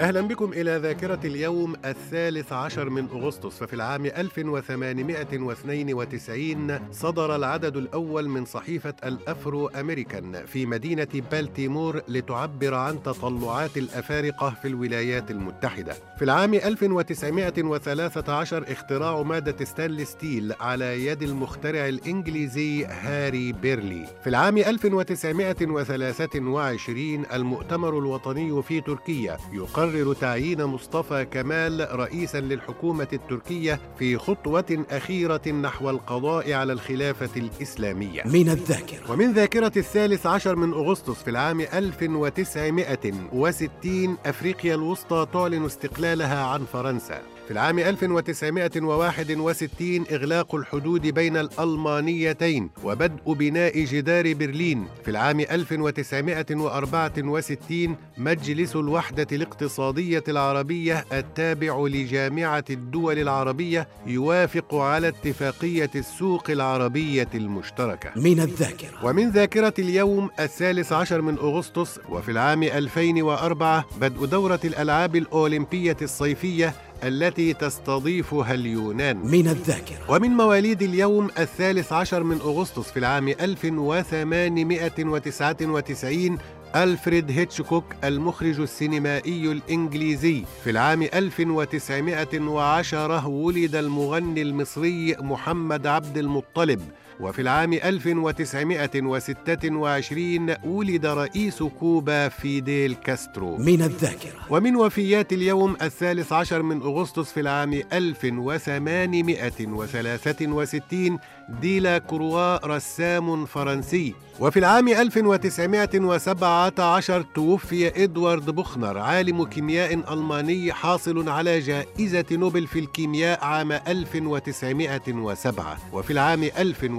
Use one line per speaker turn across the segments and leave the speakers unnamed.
أهلا بكم إلى ذاكرة اليوم الثالث عشر من أغسطس ففي العام 1892 صدر العدد الأول من صحيفة ال Afro American في مدينة بالتيمور لتعبر عن تطلعات الأفارقة في الولايات المتحدة. في العام 1913 اختراع مادة stainless steel على يد المخترع الإنجليزي هاري بريرلي. في العام 1923 المؤتمر الوطني في تركيا يقرر يقرر تعيين مصطفى كمال رئيسا للحكومة التركية في خطوة أخيرة نحو القضاء على الخلافة الإسلامية.
من الذاكرة.
ومن ذاكرة الثالث عشر من أغسطس في العام 1960 أفريقيا الوسطى تعلن استقلالها عن فرنسا. في العام 1961 إغلاق الحدود بين الألمانيتين وبدء بناء جدار برلين. في العام 1964 مجلس الوحدة الاقتصادية العربية التابع لجامعة الدول العربية يوافق على اتفاقية السوق العربية المشتركة.
من الذاكرة.
ومن ذاكرة اليوم الثالث عشر من أغسطس وفي العام 2004 بدء دورة الألعاب الأولمبية الصيفية التي تستضيفها اليونان.
من الذاكرة.
ومن مواليد اليوم الثالث عشر من أغسطس في العام 1899 ألفريد هيتشكوك المخرج السينمائي الإنجليزي. في العام 1910 ولد المغني المصري محمد عبد المطلب. وفي العام 1926 ولد رئيس كوبا فيديل كاسترو.
من الذاكرة.
ومن وفيات اليوم الثالث عشر من أغسطس في العام 1863 ديلا كروا رسام فرنسي. وفي العام 1917 توفي إدوارد بوخنر عالم كيمياء ألماني حاصل على جائزة نوبل في الكيمياء عام 1907 وفي العام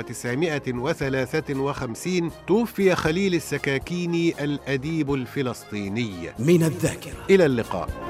1953 توفي خليل السكاكيني الأديب الفلسطيني.
من الذاكرة.
إلى اللقاء.